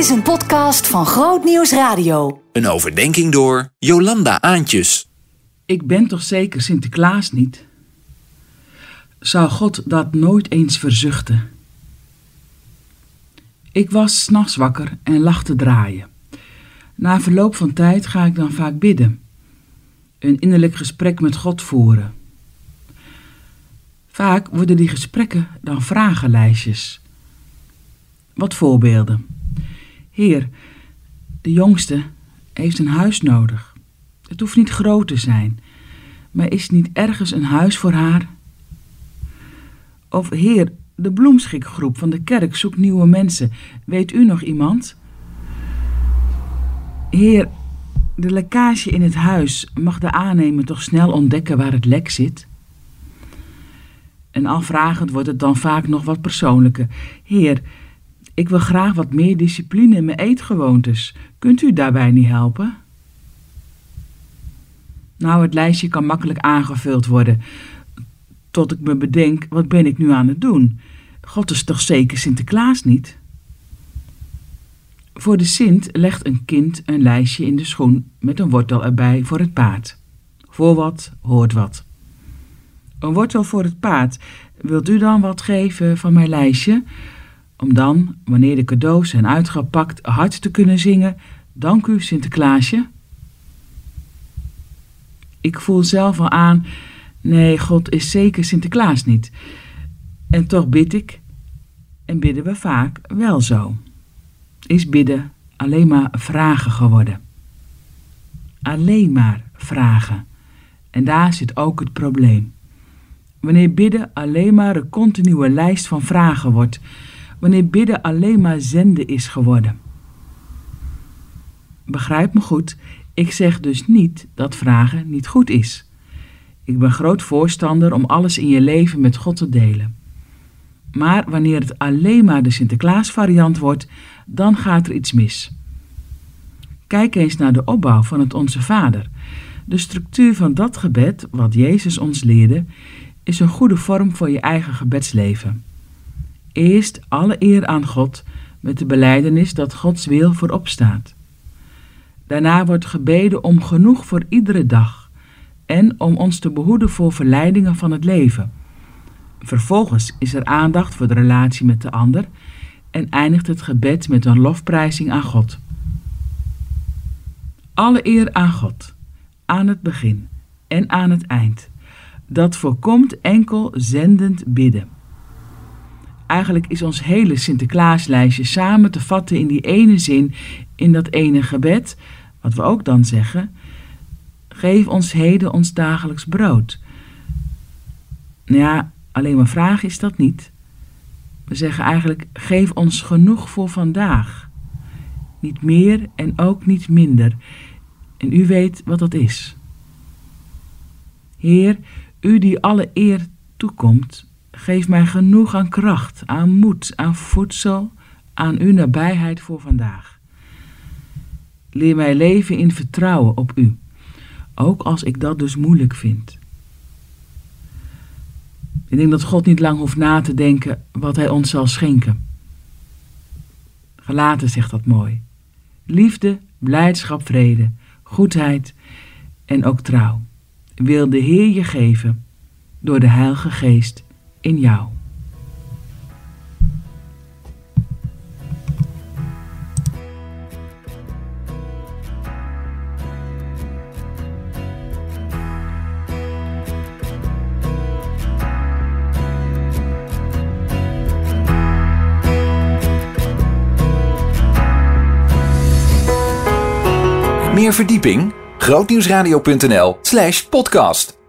is een podcast van Groot Nieuws Radio. Een overdenking door Jolanda Aantjes. Ik ben toch zeker Sinterklaas niet? Zou God dat nooit eens verzuchten? Ik was s'nachts wakker en lag te draaien. Na verloop van tijd ga ik dan vaak bidden. Een innerlijk gesprek met God voeren. Vaak worden die gesprekken dan vragenlijstjes. Wat voorbeelden. Heer, de jongste heeft een huis nodig. Het hoeft niet groot te zijn, maar is niet ergens een huis voor haar? Of Heer, de bloemschikgroep van de kerk zoekt nieuwe mensen. Weet u nog iemand? Heer, de lekkage in het huis mag de aannemer toch snel ontdekken waar het lek zit? En al vragend wordt het dan vaak nog wat persoonlijker. Heer, ik wil graag wat meer discipline in mijn eetgewoontes. Kunt u daarbij niet helpen? Nou, het lijstje kan makkelijk aangevuld worden. Tot ik me bedenk, wat ben ik nu aan het doen? God is toch zeker Sinterklaas niet? Voor de Sint legt een kind een lijstje in de schoen met een wortel erbij voor het paard. Voor wat hoort wat. Een wortel voor het paard. Wilt u dan wat geven van mijn lijstje? Om dan, wanneer de cadeaus zijn uitgepakt, hard te kunnen zingen: Dank u, Sinterklaasje. Ik voel zelf al aan: nee, God is zeker Sinterklaas niet. En toch bid ik, en bidden we vaak wel zo. Is bidden alleen maar vragen geworden? Alleen maar vragen. En daar zit ook het probleem. Wanneer bidden alleen maar een continue lijst van vragen wordt, wanneer bidden alleen maar zenden is geworden. Begrijp me goed, ik zeg dus niet dat vragen niet goed is. Ik ben groot voorstander om alles in je leven met God te delen. Maar wanneer het alleen maar de Sinterklaas-variant wordt, dan gaat er iets mis. Kijk eens naar de opbouw van het Onze Vader. De structuur van dat gebed, wat Jezus ons leerde, is een goede vorm voor je eigen gebedsleven. Eerst alle eer aan God met de beleidenis dat Gods wil voorop staat. Daarna wordt gebeden om genoeg voor iedere dag en om ons te behoeden voor verleidingen van het leven. Vervolgens is er aandacht voor de relatie met de ander en eindigt het gebed met een lofprijzing aan God. Alle eer aan God, aan het begin en aan het eind. Dat voorkomt enkel zendend bidden. Eigenlijk is ons hele Sinterklaaslijstje samen te vatten in die ene zin, in dat ene gebed, wat we ook dan zeggen: Geef ons heden ons dagelijks brood. Nou ja, alleen maar vragen is dat niet. We zeggen eigenlijk: Geef ons genoeg voor vandaag. Niet meer en ook niet minder. En u weet wat dat is. Heer, u die alle eer toekomt, geef mij genoeg aan kracht, aan moed, aan voedsel, aan uw nabijheid voor vandaag. Leer mij leven in vertrouwen op u, ook als ik dat dus moeilijk vind. Ik denk dat God niet lang hoeft na te denken wat Hij ons zal schenken. Gelaten zegt dat mooi. Liefde, blijdschap, vrede, goedheid en ook trouw wil de Heer je geven door de Heilige Geest in jou. Meer verdieping? grootnieuwsradio.nl slash podcast